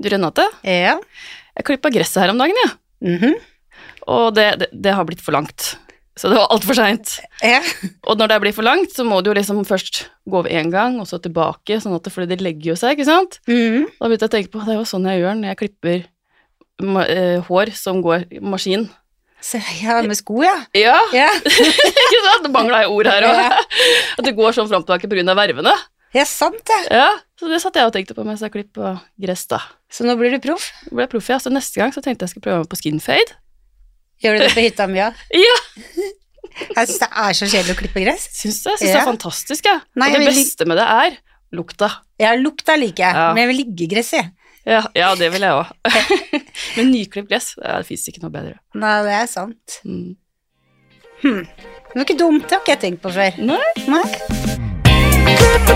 Du, Renate, Ja. jeg klippa gresset her om dagen, jeg. Mhm. Og det, det, det har blitt for langt. Så det var altfor seint. ja. Og når det blir for langt, så må du jo liksom først gå over én gang, og så tilbake, sånn at det, fordi det legger jo seg, ikke sant? Mhm. Da begynte jeg å tenke på, det er jo sånn jeg gjør når jeg klipper eh, hår som går maskin. Så, ja, med sko, ja. Ja, Ja, ikke sant? Det mangla jeg ord her òg. Ja. At det går sånn fram og tilbake pga. vervene. Ja sant det. Ja, så det satt jeg og tenkte på mens jeg klippa gress, da. Så nå blir du proff. Nå ble jeg proff, ja. Så neste gang så tenkte jeg skulle prøve meg på skinfade. Gjør du det på hytta mi òg? Ja, Jeg syns det er så kjedelig å klippe gress. syns det. Jeg syns det er fantastisk, jeg. Ja. og det beste med det er lukta. Ja, lukta liker jeg, Ja. men jeg vil liggegress, jeg. Ja, ja det vil jeg òg. Men nyklipt gress, det fins ikke noe bedre. Nei, det er sant. Mm. Det var ikke dumt, det har ikke jeg tenkt på før. Nei. Nei. Velkommen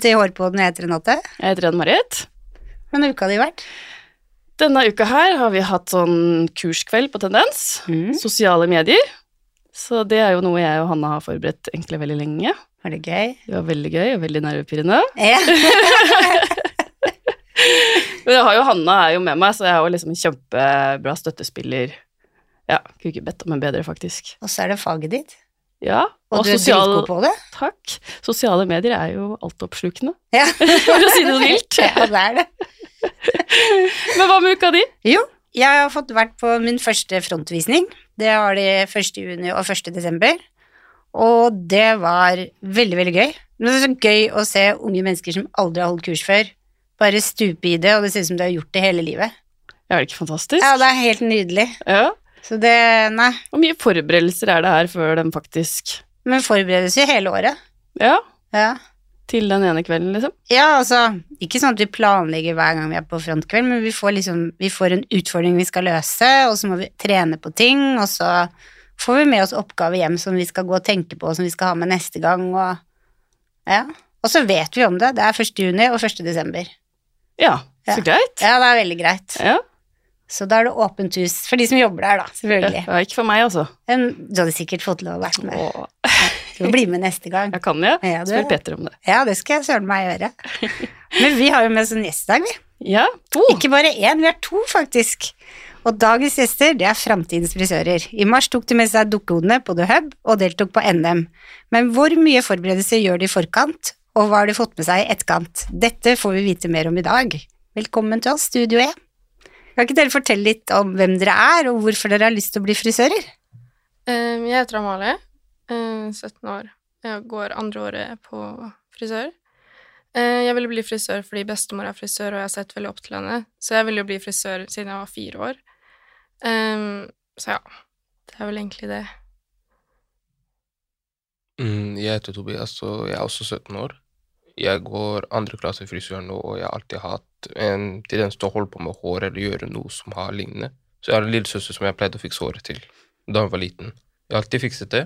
til Hårpodden, jeg heter Renate. Jeg heter Ann-Marit. Hvordan har uka di vært? Denne uka her har vi hatt sånn kurskveld på Tendens. Mm. Sosiale medier. Så det er jo noe jeg og Hanna har forberedt egentlig veldig lenge. Var det gøy? Det var veldig gøy og veldig nervepirrende. Ja. Men jeg har jo Hanna er jo med meg, så jeg er jo liksom en kjempebra støttespiller. Ja, kunne ikke bedt om en bedre, faktisk. Og så er det faget ditt. Ja, Og, og, du sosial... er på det. Takk. Sosiale medier er jo altoppslukende, Ja. for å si det vilt. ja, det er det. Men hva med uka di? Jo, jeg har fått vært på min første frontvisning. Det var de 1. juni og 1. desember. Og det var veldig, veldig gøy. Men det er så gøy å se unge mennesker som aldri har holdt kurs før, bare stupe i det, og det ser ut som du har gjort det hele livet. Er det ikke fantastisk? Ja, det er helt nydelig. Ja. Så det Nei. Hvor mye forberedelser er det her før den faktisk Men forberedes jo hele året. Ja, Ja. til den ene kvelden, liksom? Ja, altså, ikke sånn at vi planlegger hver gang vi er på frontkveld, men vi får liksom, vi får en utfordring vi skal løse, og så må vi trene på ting, og så får vi med oss oppgaver hjem som vi skal gå og tenke på, som vi skal ha med neste gang, og ja. Og så vet vi om det, det er 1. juni og 1. desember. Ja, så Ja. greit. Ja, det er veldig greit. Ja. Så da er det åpent hus for de som jobber der, da, selvfølgelig. ja. Ikke for meg, altså. Men du hadde sikkert fått lov å være med. Åh, Du må bli med neste gang. jeg kan ja. Ja, Spør Petter om det. Ja, det skal jeg søren meg gjøre. Men vi har jo med oss en gjest i dag, vi. Ja, to. Ikke bare én, vi har to faktisk. Og dagens gjester, det er framtidens frisører. I mars tok de med seg dukkehodene på The Hub og deltok på NM. Men hvor mye forberedelser gjør de i forkant, og hva har de fått med seg i etterkant? Dette får vi vite mer om i dag. Velkommen til oss, Studio E. Kan ikke dere fortelle litt om hvem dere er, og hvorfor dere har lyst til å bli frisører? Eh, Jeg heter Amalie, eh, 17 år. Jeg går andre året på frisør. Eh, Jeg ville bli frisør fordi bestemor er frisør, og jeg har sett veldig opp til henne. Så jeg ville jo bli frisør siden jeg var fire år. Ehm, Så ja, det er vel egentlig det. Mm, jeg heter Tobias, og jeg er også 17 år. Jeg går andre klasse frisør nå, og jeg har alltid hatt en tendens til å holde på med hår eller gjøre noe som har lignende. Så jeg har en lillesøster som jeg pleide å fikse håret til da hun var liten. Jeg har alltid fikset det.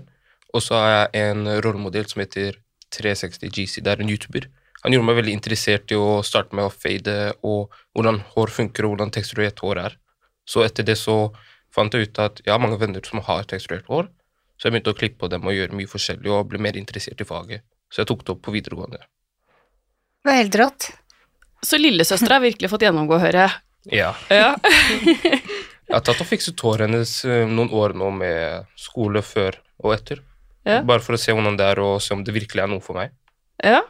Og så har jeg en rollemodell som heter 360 GC. Det er en YouTuber. Han gjorde meg veldig interessert i å starte med å fade, og hvordan hår funker, og hvordan teksturert hår er. Så etter det så fant jeg ut at jeg har mange venner som har teksturert hår, så jeg begynte å klippe på dem og gjøre mye forskjellig og ble mer interessert i faget. Så jeg tok det opp på videregående. Det var helt rått. Så lillesøstera har virkelig fått gjennomgå, hører jeg. Ja. Ja. Jeg har tatt og fikset håret hennes eh, noen år nå med skole før og etter. Ja. Bare for å se hvordan det er, og se om det virkelig er noe for meg. ja.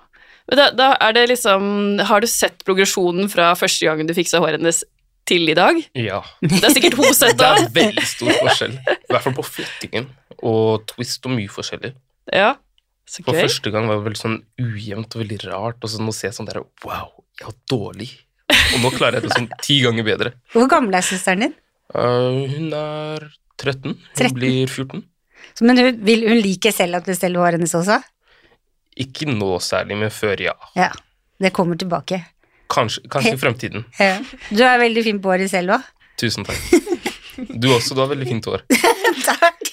Men da, da er det liksom Har du sett progresjonen fra første gangen du fiksa håret hennes til i dag? Ja. Det er sikkert hun sett Det er veldig stor forskjell. I hvert fall på flettingen og twist og mye forskjellig. Ja. Så For gøy. første gang var det veldig sånn ujevnt og veldig rart, og så nå ser jeg sånn der Wow, jeg var dårlig. Og nå klarer jeg det sånn ti ganger bedre. Hvor gammel er søsteren din? Uh, hun er 13. Hun 13. blir 14. Så, Men hun, vil, hun liker selv at du steller håret hennes også? Ikke nå særlig, men før, ja. Ja. Det kommer tilbake. Kanskje, kanskje i fremtiden. Ja. Du er veldig fin på håret selv òg. Tusen takk. Du også, du har veldig fint hår. Takk.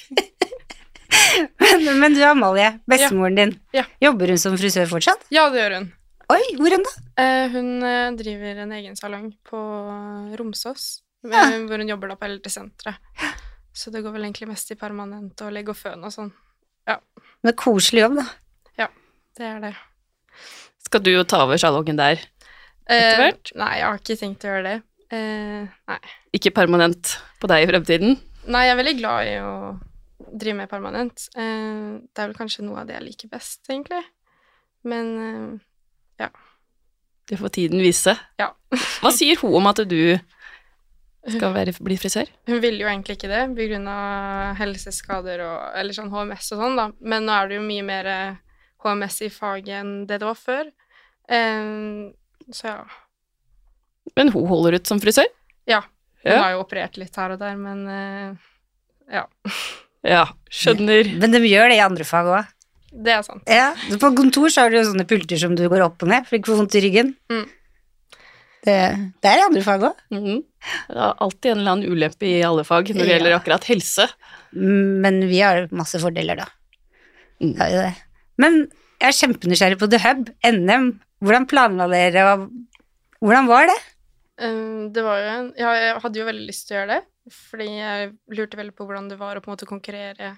men, men du Amalie, bestemoren din, Ja. jobber hun som frisør fortsatt? Ja, det gjør hun. Oi, hvor hen da? Eh, Hun eh, driver en egen salong på Romsås, Ja. eh, hvor hun jobber da på Eldresenteret. Så det går vel egentlig mest i permanent og legge og føn og sånn. Men koselig jobb, da. Ja, Det er det. Skal du jo ta over salongen der? Etter hvert? Eh, nei, jeg har ikke tenkt å gjøre det. Eh, nei. Ikke permanent på deg i fremtiden? nei, jeg er veldig glad i å drive med permanent. Eh, det er vel kanskje noe av det jeg liker best, egentlig. Men eh, Det får tiden vise. Ja. Hva sier hun om at du skal være, bli frisør? Hun ville jo egentlig ikke det av helseskader og Eller sånn HMS og sånn, da. Men nå er det jo mye mer eh, HMS i faget enn det det var før. Eh, så ja. Men hun holder ut som frisør? Ja. Hun Ja. har jo operert litt her og der, men eh, ja. Ja, skjønner. Men de gjør det i andre fag òg. Det er sant. Ja, på kontor så har du jo sånne pulter som du går opp og ned for ikke å få vondt i ryggen. Mm. Det, det er i andre fag òg. Mhm. Det er alltid en eller annen ulempe i alle fag når det Ja. gjelder akkurat helse. Men vi har masse fordeler, da. Mm. Det det. Men jeg er kjempenysgjerrig på The Hub, NM. Hvordan planla dere, og hvordan var det? Um, det var jo en Ja, jeg hadde jo veldig lyst til å gjøre det, fordi jeg lurte veldig på hvordan det var å på en måte konkurrere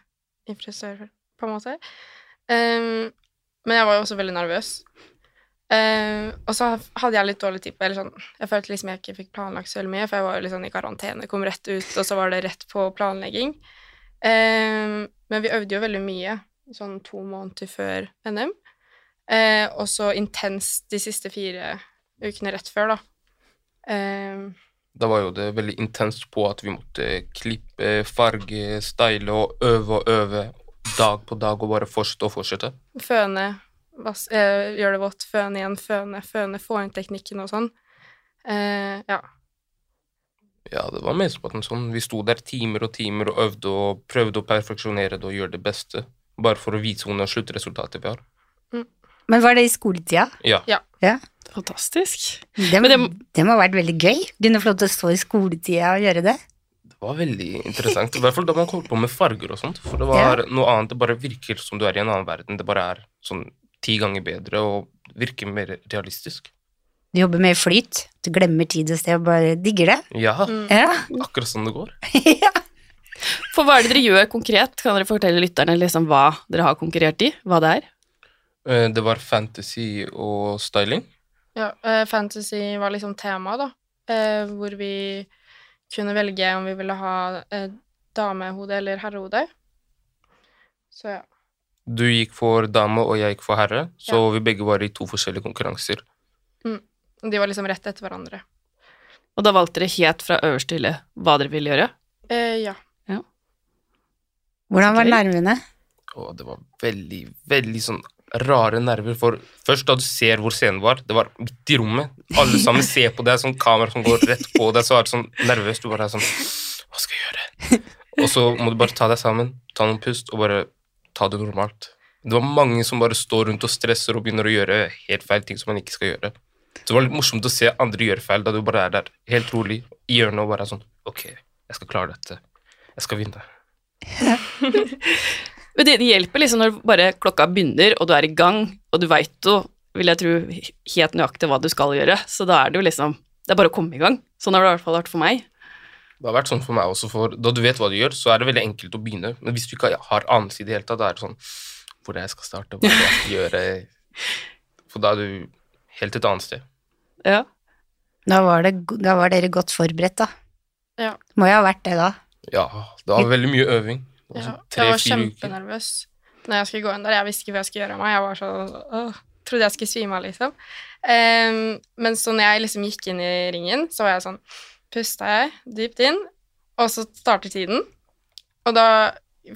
i frisør, på en måte. Um, men jeg var jo også veldig nervøs. Um, og så hadde jeg litt dårlig tid på sånn Jeg følte liksom jeg ikke fikk planlagt så veldig mye, for jeg var jo sånn i karantene, kom rett ut, og så var det rett på planlegging. Um, men vi øvde jo veldig mye, sånn to måneder før NM. Uh, og så intenst de siste fire ukene rett før, da. Eh, Da var jo det veldig intenst på at vi måtte klippe, farge, style og øve og øve dag på dag og bare fortsette og fortsette. føne, vas, eh, gjøre det vått, føne igjen, føne, føne, få inn teknikken og sånn. Eh, ja. Ja, det var mesteparten sånn. Vi sto der timer og timer og øvde og prøvde å perfeksjonere det og gjøre det beste. Bare for å vise hvordan sluttresultatet vi har. Men var det i skoletida? Ja. Fantastisk. Det, Men det, det- må ha vært veldig gøy. Kunne få lov til å stå i skoletida og gjøre det. Det var veldig interessant. I hvert fall da man holdt på med farger og sånt. For det var noe annet. Det bare virker som du er i en annen verden. Det bare er sånn ti ganger bedre og virker mer realistisk. Du jobber med flyt. Du glemmer tid og sted og bare digger det. Ja, Mm. Ja. akkurat sånn det går. ja. For hva er det dere gjør konkret? Kan dere fortelle lytterne liksom hva dere har konkurrert i? Hva det er? Eh, Det var fantasy og styling. ja eh, fantasy var liksom tema, da. Eh, hvor vi kunne velge om vi ville ha eh, damehode eller herrehode. Så ja. Du gikk for dame, og jeg gikk for herre, så vi begge var i to forskjellige konkurranser. De var liksom rett etter hverandre. Og da valgte dere helt fra øverste hylle hva dere ville gjøre? Eh, ja. Hvordan var nervene? Å, det var veldig, veldig sånn rare nerver, for først da du ser hvor scenen var, det var midt i rommet, alle sammen ser på deg, sånn kamera som går rett på deg, så er det sånn nervøst, du bare er sånn, hva skal jeg gjøre? Og så må du bare ta deg sammen, ta noen pust, og bare ta det normalt. Det var mange som bare står rundt og stresser og begynner å gjøre helt feil ting som man ikke skal gjøre. Så det var litt morsomt å se andre gjøre feil, da du bare er der helt rolig i hjørnet og bare er sånn, ok, jeg skal klare dette, jeg skal vinne. Men det, det hjelper liksom når bare klokka begynner, og du er i gang, og du veit jo, vil jeg tro, helt nøyaktig hva du skal gjøre, så da er det jo liksom Det er bare å komme i gang. Sånn har det i hvert fall vært for meg. Det har vært sånn for meg også, for da du vet hva du gjør, så er det veldig enkelt å begynne. Men hvis du ikke har anelse i det hele tatt, da er det sånn Hvor er det jeg skal starte? Hva jeg skal gjøre? For da er du helt et annet sted. Ja. Da var, det, da var dere godt forberedt, da. Ja. Må jo ha vært det, da. Ja, det var veldig mye øving. Ja. sånn Jeg var kjempenervøs når jeg skulle gå inn der. Jeg visste ikke hva jeg skulle gjøre av meg. Jeg var så åh, Trodde jeg skulle svime av, liksom. Um, men så når jeg liksom gikk inn i ringen, så var jeg sånn Pusta jeg dypt inn, og så starter tiden. Og da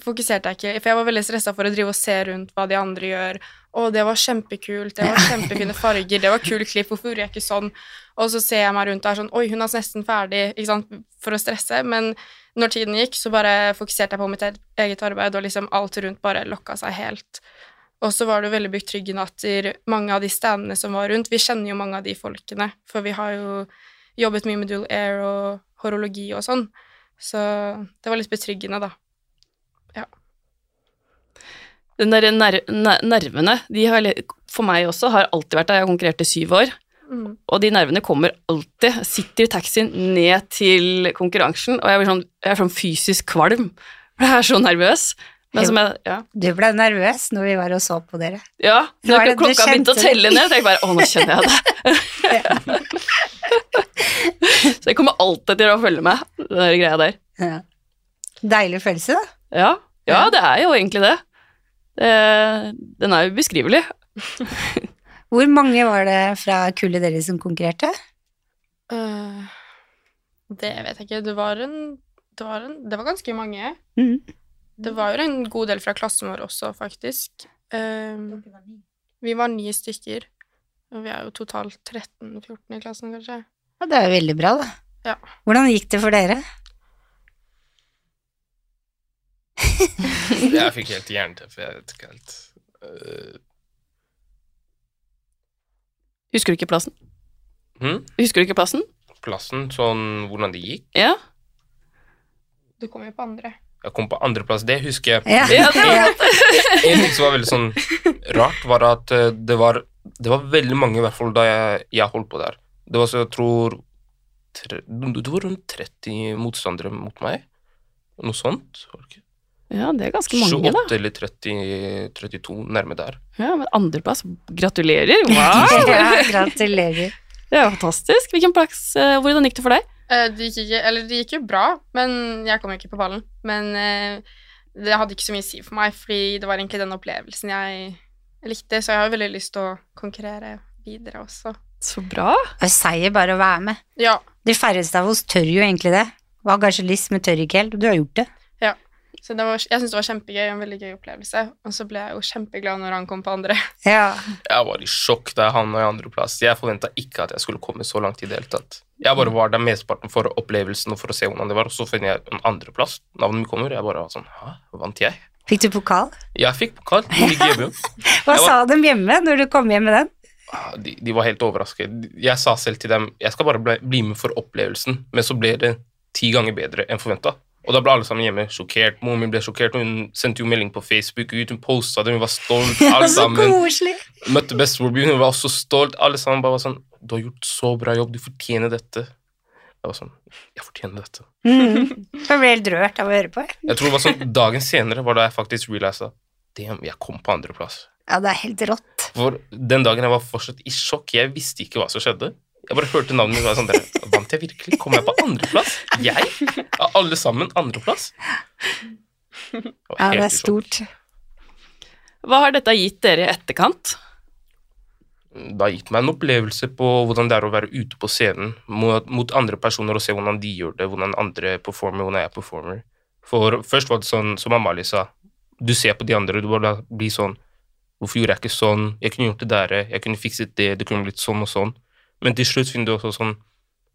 fokuserte jeg ikke, for jeg var veldig stressa for å drive og se rundt hva de andre gjør. Å, det var kjempekult, det var kjempefine farger, det var kul klipp, hvorfor gjorde jeg ikke sånn? Og så ser jeg meg rundt og er sånn Oi, hun er nesten ferdig, ikke sant, for å stresse. Men når tiden gikk, så bare fokuserte jeg på mitt e- eget arbeid, og liksom alt rundt bare lokka seg helt. Og så var det veldig betryggende at mange av de standene som var rundt Vi kjenner jo mange av de folkene, for vi har jo jobbet mye med dual air og horologi og sånn. Så det var litt betryggende, da. Den derre ner ner nervene, de har for meg også har alltid vært der. Jeg har konkurrert i syv år, Mm. og de nervene kommer alltid. Sitter i taxien ned til konkurransen, og jeg, blir sånn, jeg er sånn fysisk kvalm. Jeg er så nervøs. Men som jeg, ja. Du ble nervøs når vi var og så på dere. ja Nå når klokka begynte å telle ned, tenkte jeg bare å, nå kjenner jeg det. så jeg kommer alltid til å følge med, den greia der. Ja. Deilig følelse, da. Ja, ja, det er jo egentlig det. det den er ubeskrivelig. Hvor mange var det fra kullet deres som konkurrerte? Uh, det vet jeg ikke. Det var en Det var, en, det var ganske mange. Mm. Det var jo en god del fra klassen vår også, faktisk. Ehm, vi var ni stykker. Og vi er jo totalt 13-14 i klassen, kanskje. Ja, det er jo veldig bra, da. Ja. Hvordan gikk det for dere? Jeg fikk helt jernteppe, jeg vet ikke helt. Øh, Husker du ikke plassen? Hmm? Husker du ikke plassen? Plassen, sånn hvordan det gikk. Ja. Du kom jo på andre. Jeg kom på andreplass, det husker jeg. Ja. Ja, det var- En ting som var veldig sånn rart, var at eh, det var, det var veldig mange, i hvert fall da jeg, jeg holdt på der. Det var så, jeg tror tre, Det var rundt 30 motstandere mot meg. Noe sånt. var det ikke? Ja, det er ganske mange, da. 28 eller 30, 32, nærme der. Ja, men andreplass. Gratulerer. Wow! ja, gratulerer. Det er fantastisk. Hvilken plass, eh, hvordan gikk det for deg? Eh, det gikk ikke Eller det gikk jo bra, men jeg kom ikke på ballen. Men eh, det hadde ikke så mye å si for meg, fordi det var egentlig den opplevelsen jeg likte, så jeg har jo veldig lyst til å konkurrere videre også. Så bra. Og seier bare å være med. Ja. De færreste av oss tør jo egentlig det. Var kanskje lyst, men tør ikke helt. Du har gjort det. Så det var, jeg syntes det var kjempegøy, en veldig gøy opplevelse. Og så ble jeg jo kjempeglad når han kom på andre. Ja. Jeg var i sjokk da jeg havna i andreplass. Jeg forventa ikke at jeg skulle komme så langt i det hele tatt. Jeg bare var der mesteparten for opplevelsen og for å se hvordan det var, og så finner jeg en andreplass. Navnet mitt kommer, jeg bare var sånn Hæ, vant jeg? Fikk du pokal? Jeg fikk pokal. Ligger hjemme. Hva Jeg var- sa de hjemme når du kom hjem med den? Ah, De, de var helt overrasket. Jeg sa selv til dem jeg skal bare bli, bli med for opplevelsen, men så ble det ti ganger bedre enn forventa. Og da ble alle sammen hjemme sjokkert. Moren min ble sjokkert, og hun sendte jo melding på Facebook ut. Hun posta det, hun var stolt. Alle Så sammen. koselig! Møtte bestemor, hun var også stolt. Alle sammen bare var sånn Du har gjort så bra jobb, du fortjener dette. Jeg var sånn Jeg fortjener dette. Mm. Jeg ble helt rørt av å høre på. Jeg tror det var sånn Dagen senere var da jeg faktisk realisa Damn, jeg kom på andreplass. Ja, det er helt rått. For den dagen jeg var fortsatt i sjokk. Jeg visste ikke hva som skjedde. Jeg bare hørte navnet mitt og var sånn der, Vant jeg virkelig? Kom jeg på andreplass? Jeg? Av alle sammen andreplass? Ja, det er stort. Hva har dette gitt dere i etterkant? Det har gitt meg en opplevelse på hvordan det er å være ute på scenen mot, mot andre personer og se hvordan de gjør det, hvordan andre performer, hvordan jeg performer. For først var det sånn, som Amalie sa, du ser på de andre, du bare blir sånn Hvorfor gjorde jeg ikke sånn? Jeg kunne gjort det der, jeg kunne fikset det, det kunne blitt sånn og sånn. Men til slutt finner du også sånn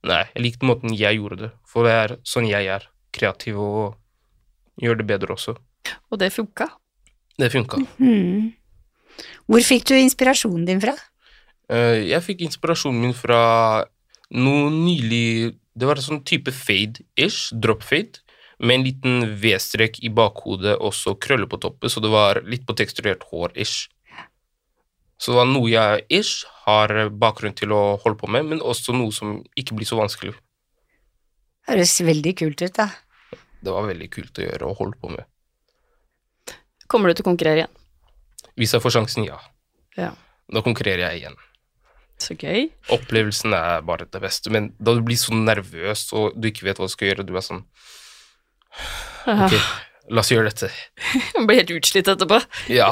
Nei, jeg likte måten jeg gjorde det, for det er sånn jeg er. Kreativ og gjør det bedre også. Og det funka. Det funka. Mm. Hvor fikk du inspirasjonen din fra? Eh, jeg fikk inspirasjonen min fra noe nylig Det var en sånn type fade-ish, drop-fade, med en liten V-strek i bakhodet og så krøller på toppen, så det var litt på teksturert hår-ish. Så det var noe jeg ish har bakgrunn til å holde på med, men også noe som ikke blir så vanskelig. Høres veldig kult ut, da. Det var veldig kult å gjøre og holde på med. Kommer du til å konkurrere igjen? Hvis jeg får sjansen, ja. Ja. Da konkurrerer jeg igjen. Så gøy. Opplevelsen er bare det beste, men da du blir så nervøs og du ikke vet hva du skal gjøre, du er sånn Ok, la oss gjøre dette. Jeg blir helt utslitt etterpå. Ja.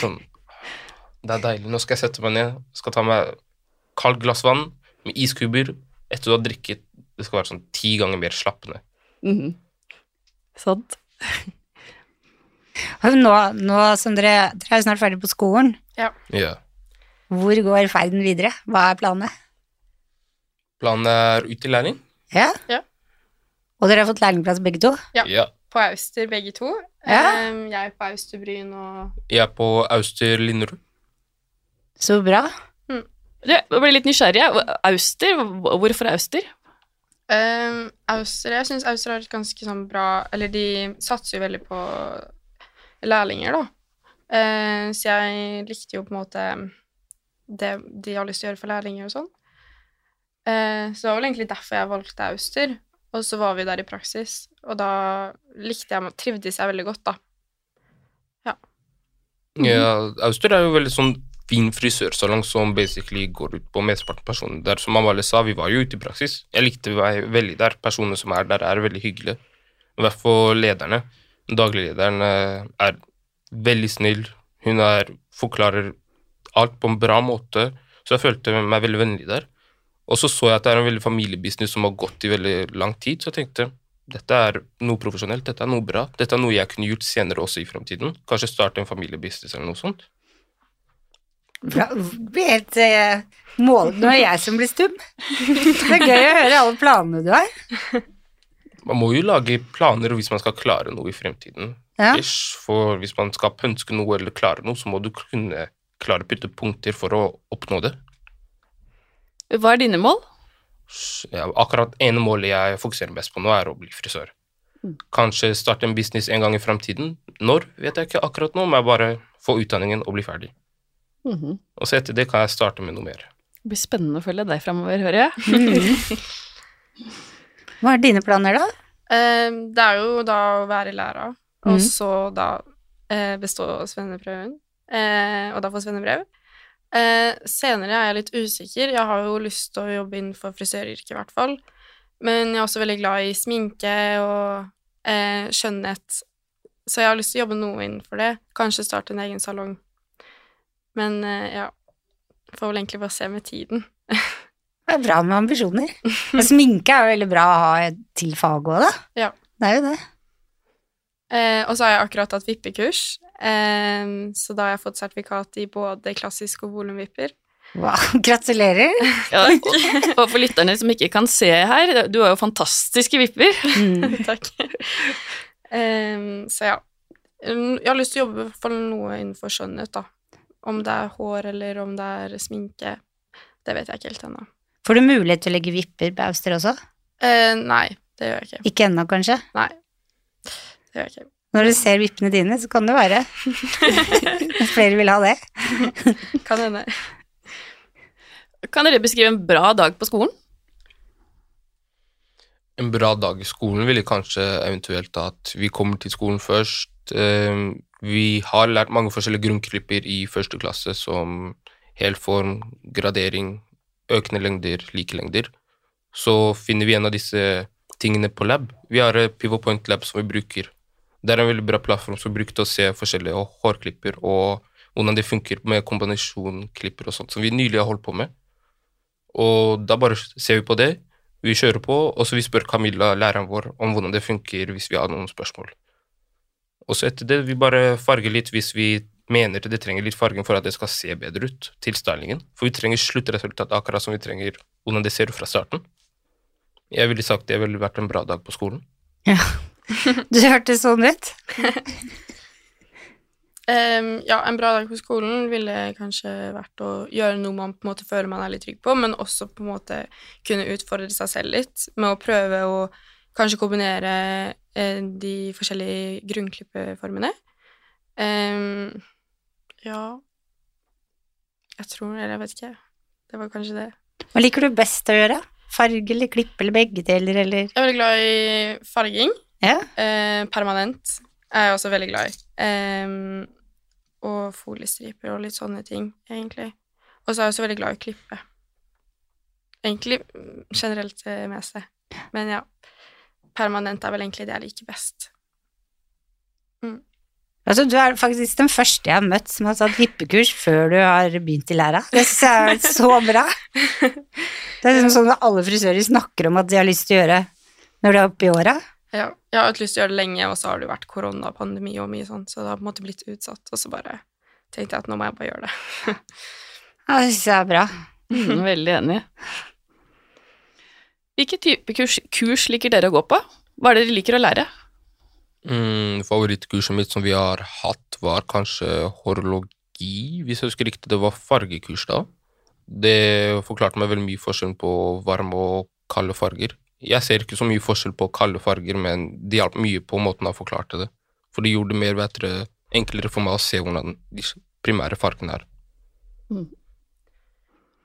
Sånn Det er deilig. Nå skal jeg sette meg ned, skal ta meg kaldt glass vann med iskuber. Etter du har drikket, det skal være sånn ti ganger mer slappende. Mhm. Sant. Nå, nå som dere, dere er jo snart ferdig på skolen, Ja. hvor går ferden videre? Hva er planene? Planen er ut i læring. Ja? Ja. Og dere har fått lærlingplass begge to? Ja. På Auster, begge to. Ja. Jeg er på Austerbryn og Jeg er på Auster Linderud. Så bra. Du, Jeg ble litt nysgjerrig. Auster? Hvorfor Auster? Um, Auster, Jeg syns Auster har et ganske sånn bra Eller de satser jo veldig på lærlinger, da. Uh, så jeg likte jo på en måte det de har lyst til å gjøre for lærlinger og sånn. Uh, så det var vel egentlig derfor jeg valgte Auster. Og så var vi der i praksis, og da likte jeg trivdes jeg veldig godt, da. Ja. Ja, Auster er jo veldig sånn fin frisørsalong som basically går ut på mesteparten personer der. Som Amalie sa, vi var jo ute i praksis. Jeg likte meg veldig der. Personene som er der, er veldig hyggelige. I hvert fall lederne. Dagliglederen eh, er veldig snill. Hun er, forklarer alt på en bra måte, så jeg følte meg veldig vennlig der. Og så så jeg at det er en veldig familiebusiness som har gått i veldig lang tid, så jeg tenkte dette er noe profesjonelt, dette er noe bra. Dette er noe jeg kunne gjort senere også i framtiden. Kanskje starte en familiebusiness eller noe sånt. Bra. Helt uh, mål... Nå er jeg som blir stum. Det er gøy å høre alle planene du har. Man må jo lage planer hvis man skal klare noe i fremtiden. Ja. Ish, for hvis man skal pønske noe eller klare noe, så må du kunne klare å putte punkter for å oppnå det. Hva er dine mål? Ja, akkurat ene målet jeg fokuserer mest på nå, er å bli frisør. Mm. Kanskje starte en business en gang i fremtiden. Når, vet jeg ikke akkurat nå, men bare få utdanningen og bli ferdig. Mhm. Og så etter det kan jeg starte med noe mer. Det blir spennende å følge deg framover, hører jeg. Hva er dine planer, da? Uh, det er jo da å være i læra, og Mhm. så da uh, bestå svenneprøven, uh, og da få svennebrev. Eh, senere er jeg litt usikker. Jeg har jo lyst til å jobbe innenfor frisøryrket, i hvert fall. Men jeg er også veldig glad i sminke og eh, skjønnhet, så jeg har lyst til å jobbe noe innenfor det. Kanskje starte en egen salong. Men eh, ja, får vel egentlig bare se med tiden. Det er bra med ambisjoner. Men sminke er jo veldig bra å ha til faget òg, da. Ja. Det er jo det. Eh, og så har jeg akkurat tatt vippekurs, eh, så da har jeg fått sertifikat i både klassisk og volumvipper. Wow. Gratulerer. Ja, og, og for lytterne som ikke kan se her, du har jo fantastiske vipper. Mm. Takk. Eh, så ja. Um, Jeg har lyst til å jobbe for noe innenfor skjønnhet, da. Om det er hår eller om det er sminke, det vet jeg ikke helt ennå. Får du mulighet til å legge vipper på Auster også? Eh, nei, det gjør jeg ikke. Ikke ennå, kanskje? Nei, det gjør jeg ikke. Når du ser vippene dine, så kan det være flere vil ha det. Kan hende. Kan dere beskrive en bra dag på skolen? En bra dag i skolen ville kanskje eventuelt at vi kommer til skolen først. Vi har lært mange forskjellige grunnklipper i første klasse, som helform, gradering, økende lengder, like lengder. Så finner vi en av disse tingene på lab. Vi har Pivot Point Lab som vi bruker. Det er en veldig bra plattform som bruker til å se forskjellige hårklipper og hvordan det funker med kombinasjonklipper og sånt, som vi nylig har holdt på med. Og da bare ser vi på det, vi kjører på, og så vi spør Camilla, læreren vår, om hvordan det funker hvis vi har noen spørsmål. Og så etter det, vi bare farger litt hvis vi mener det trenger litt farging for at det skal se bedre ut til stylingen. For vi trenger sluttresultat akkurat som vi trenger hvordan det ser ut fra starten. Jeg ville sagt det ville vært en bra dag på skolen. Ja. Du hørtes sånn ut. um, ja, en bra dag på skolen ville kanskje vært å gjøre noe man på en måte føler man er litt trygg på, men også på en måte kunne utfordre seg selv litt med å prøve å kanskje kombinere de forskjellige grunnklippeformene. Um, ja Jeg tror Eller jeg vet ikke. Det var kanskje det. Hva liker du best å gjøre? Farge eller klippe eller begge deler, eller Jeg er veldig glad i farging. Ja. Eh, permanent er jeg også veldig glad i. Eh, og foliestriper og litt sånne ting, egentlig. Og så er jeg også veldig glad i å klippe. Egentlig generelt det meste. Men ja, permanent er vel egentlig det jeg liker best. Altså, du er faktisk den første jeg har møtt som har tatt hippekurs før du har begynt i læra. Det syns jeg er så bra. Det er liksom sånn at alle frisører snakker om at de har lyst til å gjøre når de er oppe i åra. Ja, jeg har hatt lyst til å gjøre det lenge, og så har det jo vært koronapandemi og mye sånt, så det har på en måte blitt utsatt, og så bare tenkte jeg at nå må jeg bare gjøre det. Ja, det syns jeg er bra. Mm, veldig enig. Hvilke type kurs, kurs liker dere å gå på? Hva er det dere liker å lære? Mm, favorittkurset mitt som vi har hatt, var kanskje horologi, hvis jeg husker riktig. Det var fargekurs da. Det forklarte meg veldig mye forskjell på varme og kalde farger. Jeg ser ikke så mye forskjell på kalde farger, men det hjalp mye på måten han forklarte det. For det gjorde det mer vet dere, enklere for meg å se hvordan de primære fargene er.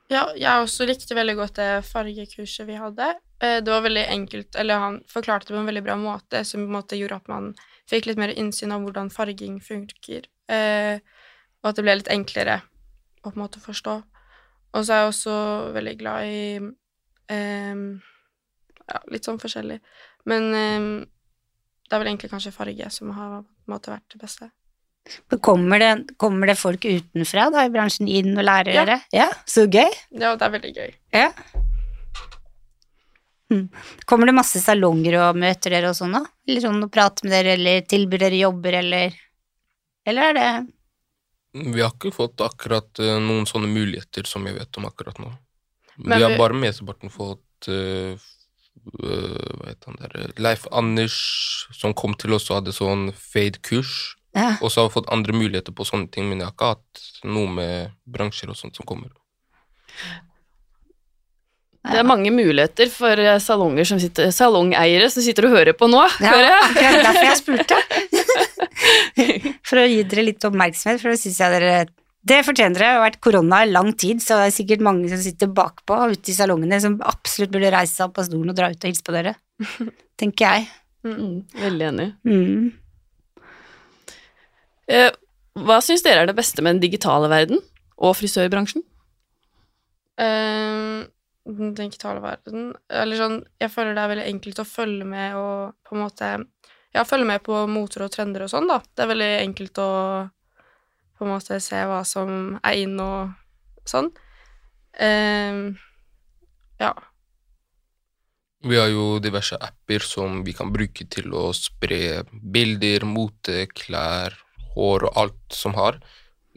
Ja, jeg også likte veldig godt det fargekurset vi hadde. Eh, Det var veldig enkelt, eller han forklarte det på en veldig bra måte, som på en måte gjorde at man fikk litt mer innsyn av hvordan farging funker, eh, og at det ble litt enklere å på en måte forstå. Og så er jeg også veldig glad i eh, ja, litt sånn forskjellig. Men eh, det er vel egentlig kanskje farge som har måte vært det beste. Kommer det, kommer det folk utenfra da i bransjen inn og lærer Ja. dere? Ja, så gøy. Ja, det er veldig gøy. Ja. Hm. Kommer det masse salonger og møter dere og sånn da? Eller sånn og prater med dere, eller tilbyr dere jobber, eller Eller er det Vi har ikke fått akkurat eh, noen sånne muligheter som jeg vet om akkurat nå. Men vi har bare mesteparten fått uh, eh, Hva heter han der Leif Anders, som kom til oss og hadde sånn fade-kurs. Ja. Og så har vi fått andre muligheter på sånne ting, men jeg har ikke hatt noe med bransjer og sånt som kommer. Det er mange muligheter for eh, salonger som sitter, salongeiere som sitter og hører på nå, Ja, akkurat derfor jeg spurte. For å gi dere litt oppmerksomhet, for det syns jeg dere Det fortjener dere. Det har vært korona i lang tid, så det er sikkert mange som sitter bakpå ute i salongene som absolutt burde reise seg opp av stolen og dra ut og hilse på dere. Tenker jeg. Mm, veldig enig. Mm. Eh, hva syns dere er det beste med den digitale verden og frisørbransjen? Eh, den digitale verden Eller sånn Jeg føler det er veldig enkelt å følge med og på en måte Ja, følge med på moter og trender og sånn, da. Det er veldig enkelt å på en måte se hva som er inn og sånn. Eh, ja. Vi har jo diverse apper som vi kan bruke til å spre bilder, mote, klær, hår og alt som har.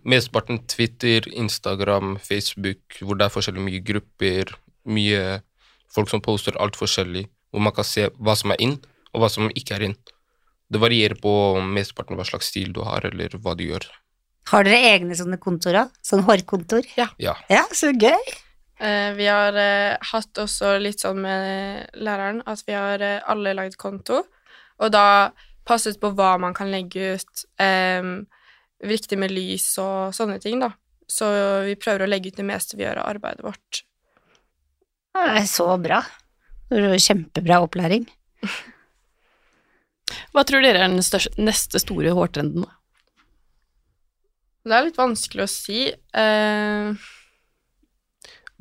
Mesteparten Twitter, Instagram, Facebook, hvor det er forskjellig mye grupper, mye folk som poster alt forskjellig, hvor man kan se hva som er inn, og hva som ikke er inn. Det varierer på mesteparten hva slags stil du har, eller hva du gjør. Har dere egne sånne kontorer? Sånn hårkontor? Ja. Ja, så gøy. Eh, vi har eh, hatt også litt sånn med læreren at vi har eh, alle lagd konto, og da passet på hva man kan legge ut. Um, viktig med lys og sånne ting, da. Så vi prøver å legge ut det meste vi gjør av arbeidet vårt. Det er så bra. Det Kjempebra opplæring. Hva tror dere er den største, neste store hårtrenden? da? Det er litt vanskelig å si. Eh,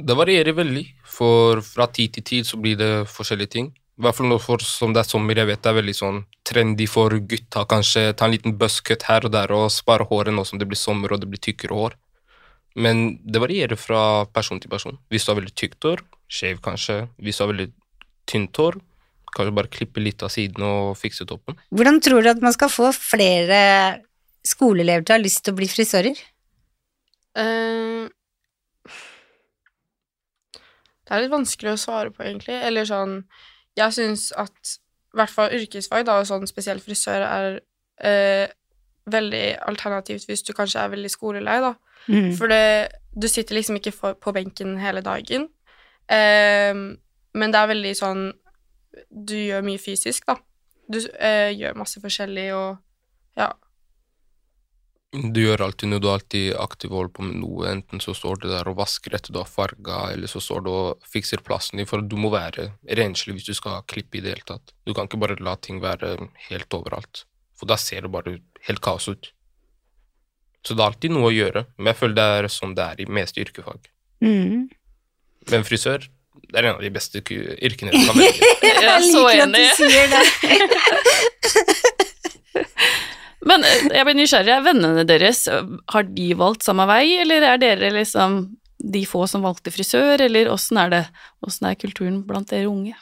Det varierer veldig, for fra tid til tid så blir det forskjellige ting. I hvert fall for som det er sommer, jeg vet det er veldig sånn trendy for gutta, kanskje ta en liten buzzcut her og der og spare håret nå som det blir sommer og det blir tykkere hår. Men det varierer fra person til person. Hvis du har veldig tykt hår, skjev kanskje. Hvis du har veldig tynt hår, kanskje bare klippe litt av siden og fikse toppen. Hvordan tror du at man skal få flere skoleelever til å ha lyst til å bli frisører? Uh, det er litt vanskelig å svare på, egentlig. Eller sånn Jeg syns at i hvert fall yrkesfag, da, og sånn spesielt frisør, er eh, veldig alternativt hvis du kanskje er veldig skolelei, da. Mm. For det, du sitter liksom ikke for, på benken hele dagen. Eh, men det er veldig sånn Du gjør mye fysisk, da. Du eh, gjør masse forskjellig og Ja. Du gjør alltid noe, du er alltid aktiv og holder på med noe. Enten så står du der og vasker etter du har farga, eller så står du og fikser plassen din, for du må være renslig hvis du skal klippe i det hele tatt. Du kan ikke bare la ting være helt overalt, for da ser det bare helt kaos ut. Så det er alltid noe å gjøre, men jeg føler det er sånn det er i meste yrkesfag. Mm. Men frisør, det er en av de beste yrkene du kan velge. Jeg er så liker at du enig. sier det. Men eh, jeg blir nysgjerrig. Er vennene deres, eh, har de valgt samme vei, eller er dere liksom de få som valgte frisør, eller åssen er det? Åssen er kulturen blant dere unge?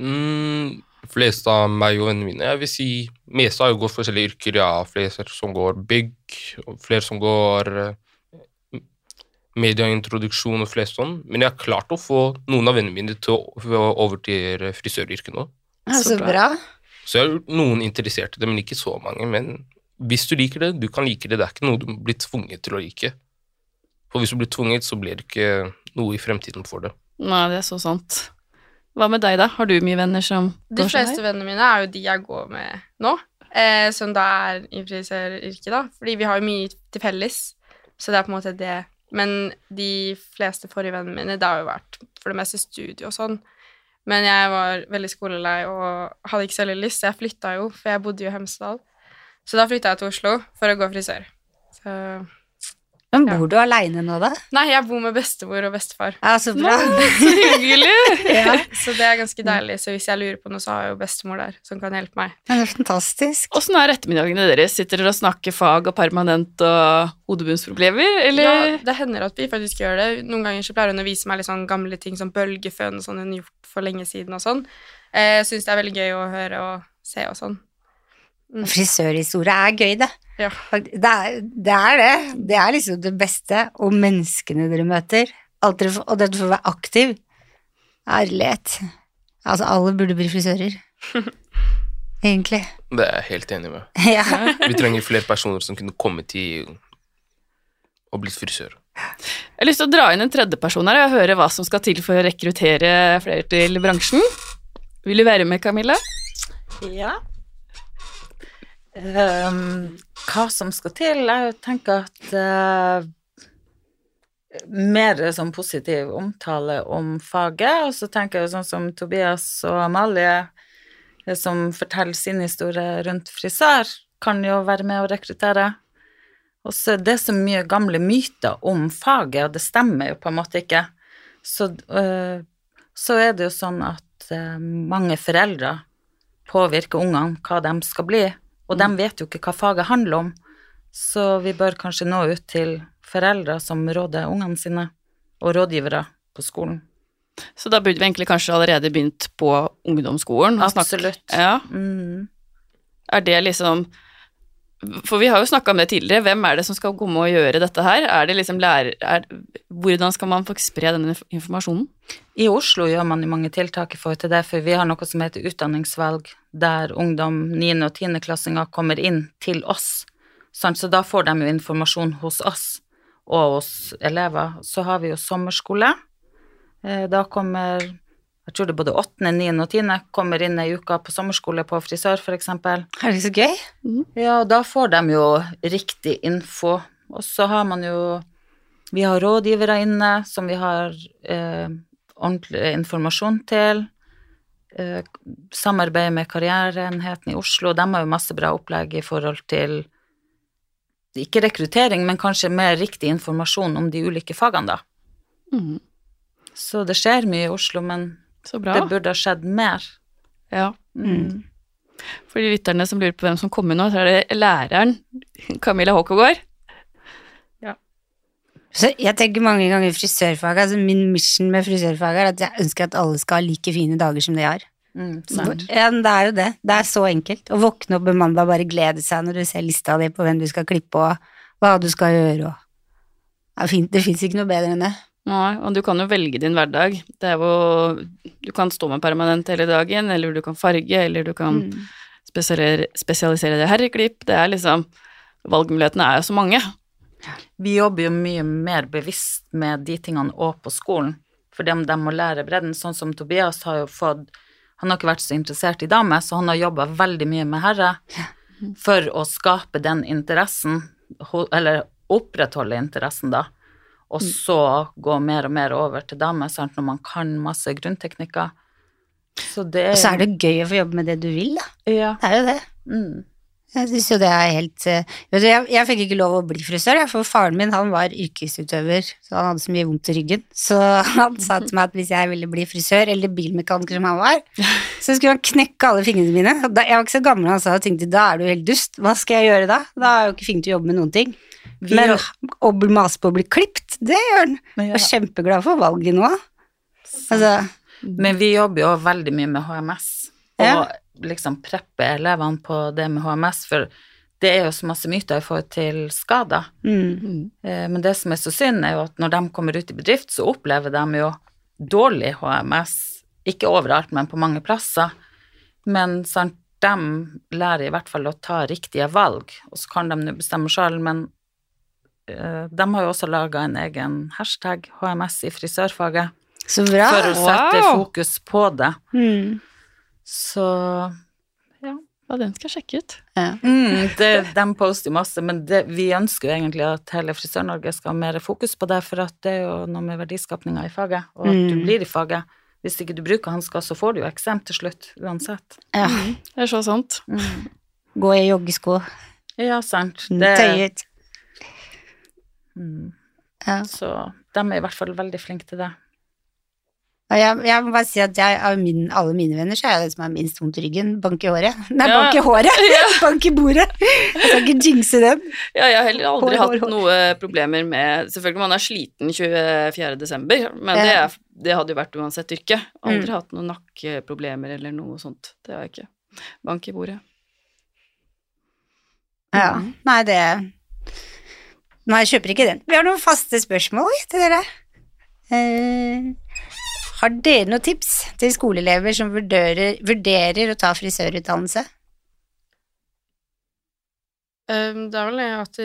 Mm, fleste av meg og vennene mine, jeg vil si meste har jo gått forskjellige yrker, ja. Flere som går bygg, flere som går eh, medieintroduksjon og flest sånn. Men jeg har klart å få noen av vennene mine til å over til frisøryrket nå. Så, Så så bra. Så jeg har gjort noen interesserte det, men ikke så mange. Men hvis du liker det, du kan like det. Det er ikke noe du blir tvunget til å like. For hvis du blir tvunget, så blir det ikke noe i fremtiden for det. Nei, det er så sant. Hva med deg, da? Har du mye venner som De fleste vennene mine er jo de jeg går med nå, eh, som da er i frisøryrket, da. Fordi vi har jo mye til felles, så det er på en måte det Men de fleste forrige vennene mine, det har jo vært for det meste studio og sånn. Men jeg var veldig skolelei og hadde ikke så veldig lyst, så jeg flytta jo, for jeg bodde jo i Hemsedal. Så da flytta jeg til Oslo for å gå frisør. Så Men Ja. bor du aleine nå, da? Nei, jeg bor med bestemor og bestefar. Ja, så bra. Så hyggelig! ja. Så det er ganske deilig. Så hvis jeg lurer på noe, så har jeg jo bestemor der som kan hjelpe meg. Ja, det er fantastisk. Åssen er ettermiddagene deres? Sitter dere og snakker fag og permanent og hodebunnsproblemer, eller? Ja, det hender at vi faktisk gjør det. Noen ganger så pleier hun å vise meg litt sånn gamle ting som bølgeføn og sånn hun har gjort for lenge siden og sånn. Eh, Jeg syns det er veldig gøy å høre og se og sånn. Mm. Frisørhistorie er gøy, det. Ja. Det er, det er det. Det er liksom det beste. Og menneskene dere møter. Alt dere får, og det at du får være aktiv. Ærlighet. Altså, alle burde bli frisører. Egentlig. Det er jeg helt enig med. Ja. Vi trenger flere personer som kunne kommet til og blitt frisør. Jeg har lyst til å dra inn en tredjeperson her og høre hva som skal til for å rekruttere flere til bransjen. Vil du være med, Camilla? Ja. Ehm, hva som skal til? Jeg tenker at uh, mer sånn positiv omtale om faget, og så tenker jeg sånn som Tobias og Amalie, eh, som forteller sin historie rundt frisør, kan jo være med å rekruttere. Og så er så mye gamle myter om faget, og det stemmer jo på en måte ikke. Så, uh, så er det jo sånn at uh, mange foreldre påvirker ungene hva de skal bli, og de vet jo ikke hva faget handler om. Så vi bør kanskje nå ut til foreldre som råder ungene sine, og rådgivere på skolen. Så da burde vi egentlig kanskje allerede begynt på ungdomsskolen? Absolutt. Ja, Mm. er det liksom For vi har jo snakka om det tidligere, hvem er det som skal komme og gjøre dette her? Er det liksom lærer... Er, hvordan skal man få spre denne informasjonen? I Oslo gjør man mange tiltak i forhold til det, for vi har noe som heter utdanningsvalg, der ungdom, 9. og 10. klassinger kommer inn til oss. Sant? Så da får de jo informasjon hos oss og hos elever. Så har vi jo sommerskole. Eh, Da kommer jeg tror det er både 8., 9. og 10. kommer inn ei uke på sommerskole på frisør, for eksempel. Er det så gøy? Ja, og da får de jo riktig info. Og så har man jo Vi har rådgivere inne som vi har eh, ordentlig informasjon til. Eh, samarbeid med Karriereenheten i Oslo. De har jo masse bra opplegg i forhold til ikke rekruttering, men kanskje mer riktig informasjon om de ulike fagene, da. Mm. Så det skjer mye i Oslo, men Så bra. det burde ha skjedd mer. Ja. Mm. For de lytterne som lurer på hvem som kommer nå, så er det læreren Camilla Håkogård. Så jeg tenker mange ganger frisørfaget, altså min mission med frisørfaget er at jeg ønsker at alle skal ha like fine dager som de har. Mm. Ja, men det er jo det. Det er så enkelt. Å våkne opp en mandag og bare glede seg når du ser lista di på hvem du skal klippe og hva du skal gjøre og. Det fins ikke noe bedre enn det. Nei, og du kan jo velge din hverdag. Det er jo Du kan stå med permanent hele dagen, eller du kan farge, eller du kan Mm. spesialisere, deg i herreklipp. Det er liksom Valgmulighetene er jo så mange. Vi jobber jo mye mer bevisst med de tingene òg på skolen, for de, de må lære bredden. Sånn som Tobias har jo fått Han har ikke vært så interessert i damer, så han har jobba veldig mye med herre for å skape den interessen, eller opprettholde interessen, da. Og så gå mer og mer over til damer, sant, når man kan masse grunnteknikker. Så det Og så er det gøy å få jobbe med det du vil, da. Ja. Det er jo det. Mm. Jeg syns jo det er helt eh, jeg, jeg fikk ikke lov å bli frisør, for faren min han var yrkesutøver, så han hadde så mye vondt i ryggen. Så han sa til meg at hvis jeg ville bli frisør, eller bilmekaniker som han var, så skulle han knekke alle fingrene mine. Jeg var ikke så gammel, han sa og tenkte da er du helt dust, hva skal jeg gjøre da? Da har jeg jo ikke fingre til å jobbe med noen ting. Men å mase på å bli klipt, det gjør han. Jeg er kjempeglad for valget nå. Altså, Men vi jobber jo veldig mye med HMS, og Ja. Liksom preppe elevene på det med HMS, for det er jo så masse myter i forhold til skader. mm. Eh, Men det som er så synd, er jo at når de kommer ut i bedrift, så opplever de jo dårlig HMS. Ikke overalt, men på mange plasser. Men sant, de lærer i hvert fall å ta riktige valg, og så kan de bestemme sjøl, men eh, de har jo også laga en egen hashtag, HMS i frisørfaget, Så bra. for å sette Wow. fokus på det. Mm. Så ja. Ja, den skal jeg sjekke ut. Ja. Mm, det, de poster masse, men det, vi ønsker jo egentlig at hele Frisør-Norge skal ha mer fokus på det, for at det er jo noe med verdiskapninga i faget, og at du Mm. blir i faget. Hvis ikke du bruker hansker, så får du jo eksem til slutt, uansett. ja. Det er så sant. Gå i joggesko, Ja, sant. Mm, Det, tøyet. mm, Ja. så de er i hvert fall veldig flinke til det. Jeg, jeg må bare si at jeg, av min, alle mine venner så er jeg den som har minst vondt i ryggen. Bank i håret. Nei, Ja. bank i håret! bank i bordet. Jeg skal ikke jinxe den. Ja, jeg har heller aldri Hår, hår, hatt hår. noe problemer med Selvfølgelig man er sliten 24. desember, men det, er, det hadde jo vært uansett yrke. Aldri Mm. hatt noen nakkeproblemer eller noe sånt. Det har jeg ikke. Bank i bordet. Ja. Nei, det Nei, jeg kjøper ikke den. Vi har noen faste spørsmål til dere. Eh, har dere noen tips til skoleelever som vurderer, vurderer å ta frisørutdannelse? Um, det er vel det at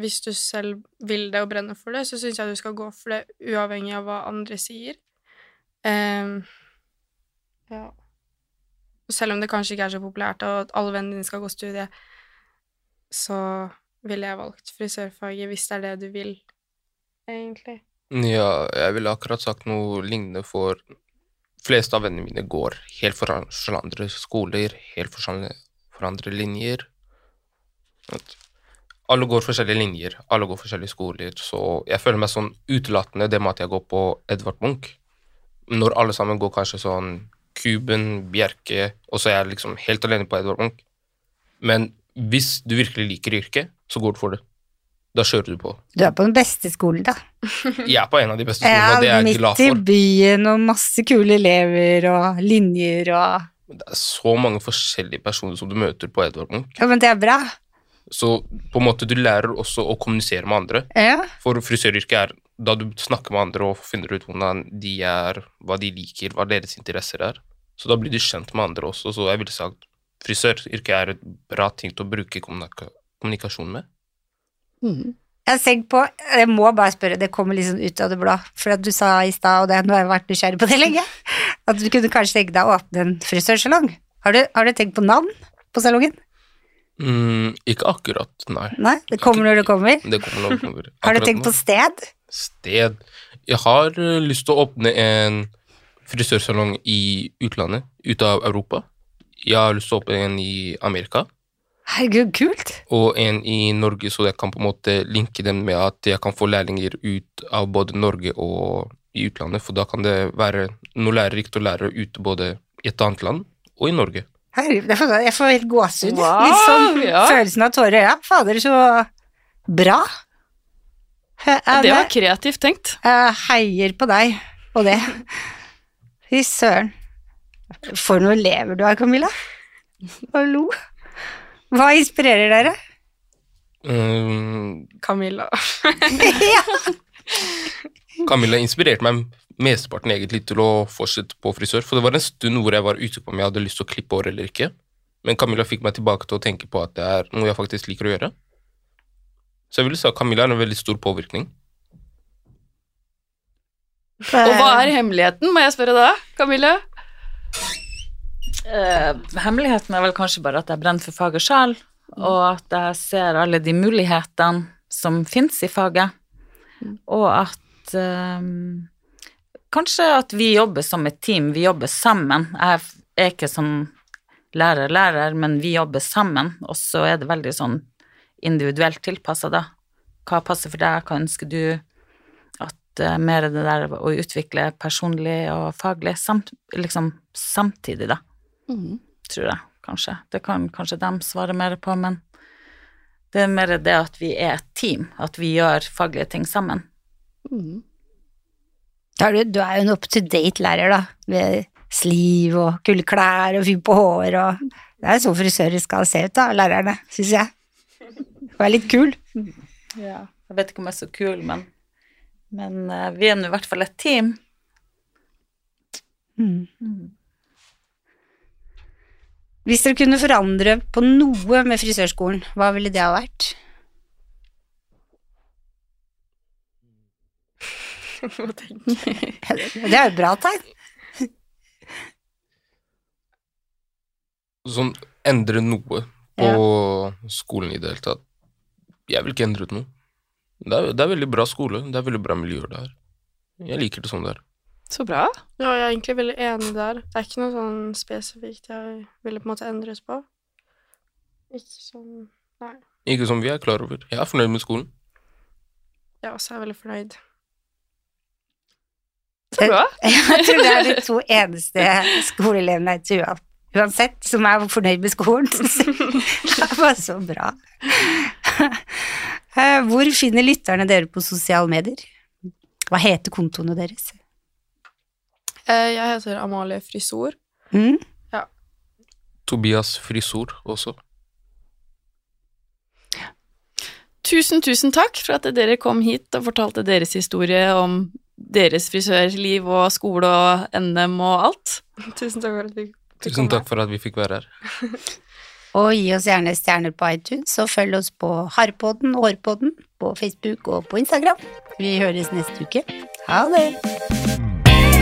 hvis du selv vil det og brenner for det, så syns jeg du skal gå for det, uavhengig av hva andre sier. Um, ja. Selv om det kanskje ikke er så populært, og at alle vennene dine skal gå studie, så ville jeg valgt frisørfaget hvis det er det du vil, egentlig. Ja, jeg ville akkurat sagt noe lignende for fleste av vennene mine går helt for for andre skoler, helt for, for andre linjer. Alle går forskjellige linjer, alle går forskjellige skoler, så jeg føler meg sånn utelatende det med at jeg går på Edvard Munch. Når alle sammen går kanskje sånn Kuben, Bjerke, og så er jeg liksom helt alene på Edvard Munch. Men hvis du virkelig liker yrket, så går du for det. Da kjører du på. Du er på den beste skolen, da. Jeg er på en av de beste skolene, og det er jeg glad for. midt i byen og masse kule elever og linjer og Det er så mange forskjellige personer som du møter på Edvard Munch. Ja, men det er bra. Så på en måte du lærer også å kommunisere med andre. Ja. For frisøryrket er da du snakker med andre og finner ut hvordan de er, hva de liker, hva deres interesser er. Så da blir du kjent med andre også. Så jeg ville sagt frisøryrket er et bra ting til å bruke kommunika kommunikasjon med. Mhm. Jeg har tenkt på, jeg må bare spørre, det kommer litt sånn ut av det blå, for at du sa i stad, og det, nå har jeg vært nysgjerrig på det lenge, at du kunne kanskje tenke deg å åpne en frisørsalong. Har du, har du tenkt på navn på salongen? Mm, ikke akkurat, nei. Nei, det kommer når det kommer. Det kommer når det kommer. Har du tenkt nå- på sted? Sted. Jeg har eh, lyst til å åpne en frisørsalong i utlandet, ut av Europa. Jeg har lyst til å åpne en i Amerika. Herregud, kult. og en i Norge, så jeg kan på en måte linke dem med at jeg kan få lærlinger ut av både Norge og i utlandet, for da kan det være noe lærerikt å lære ute både i et annet land og i Norge. Herregud, jeg får, jeg får helt gåsehud. Wow, Litt sånn ja. følelsen av tårer i øya. Fader, så bra. Ja, det var kreativt tenkt. jeg heier på deg og det. Fy søren. For noen elever du har, Camilla. Hallo. Hva inspirerer dere? Um, Camilla. ja. Camilla inspirerte meg mesteparten egentlig til å fortsette på frisør, for det var en stund hvor jeg var usikker på om jeg hadde lyst til å klippe hår eller ikke, men Camilla fikk meg tilbake til å tenke på at det er noe jeg faktisk liker å gjøre. Så jeg ville si at Camilla er en veldig stor påvirkning. Og hva er hemmeligheten, må jeg spørre da, Camilla? Eh, hemmeligheten er vel kanskje bare at jeg brenner for faget sjøl, og at jeg ser alle de mulighetene som fins i faget, og at uh, Kanskje at vi jobber som et team, vi jobber sammen. Jeg er ikke sånn lærer-lærer, men vi jobber sammen, og så er det veldig sånn individuelt tilpassa, da. Hva passer for deg, hva ønsker du? Eh, mer det der å utvikle personlig og faglig samt, liksom samtidig, da Mhm. tror jeg, kanskje. Det kan kanskje dem svare mer på, men det er mer det at vi er et team, at vi gjør faglige ting sammen. Mm. Er du, du er jo en up to date lærer, da. Med sliv og kule klær og fyr på hår og Det er sånn frisører skal se ut, da, lærerne, syns jeg. Være litt kul. Ja. Jeg vet ikke om jeg er så kul, men, men eh, vi er nå i hvert fall et team. Mm. Hvis dere kunne forandre på noe med frisørskolen, hva ville det ha vært? Det er jo et bra tegn. Sånn, endre noe på skolen i det hele tatt. Jeg vil ikke endre ut noe. Det er, det er veldig bra skole. Det er veldig bra miljø der. Jeg liker det sånn der. Så bra. Ja, jeg er egentlig veldig enig der. Det er ikke noe sånn spesifikt jeg ville på en måte endres på. Ikke som Nei. Ikke som vi er klar over. Jeg er fornøyd med skolen. Jeg også er veldig fornøyd. Så bra. Jeg tror det er de to eneste skoleelevene jeg tror uansett, som er fornøyd med skolen. Det var så bra. Eh, Hvor finner lytterne dere på sosiale medier? Hva heter kontoene deres? Eh, Jeg heter Amalie Frisor. Mm? Tobias Frisor også. Tusen, tusen takk for at dere kom hit og fortalte deres historie om deres frisørliv og skole og NM og alt. Tusen takk for at vi fikk Tusen takk for at vi fikk være her. Og gi oss gjerne stjerner på iTunes, og følg oss på Harpodden og Hårpodden på Facebook og på Instagram. Vi høres neste uke. Ha det!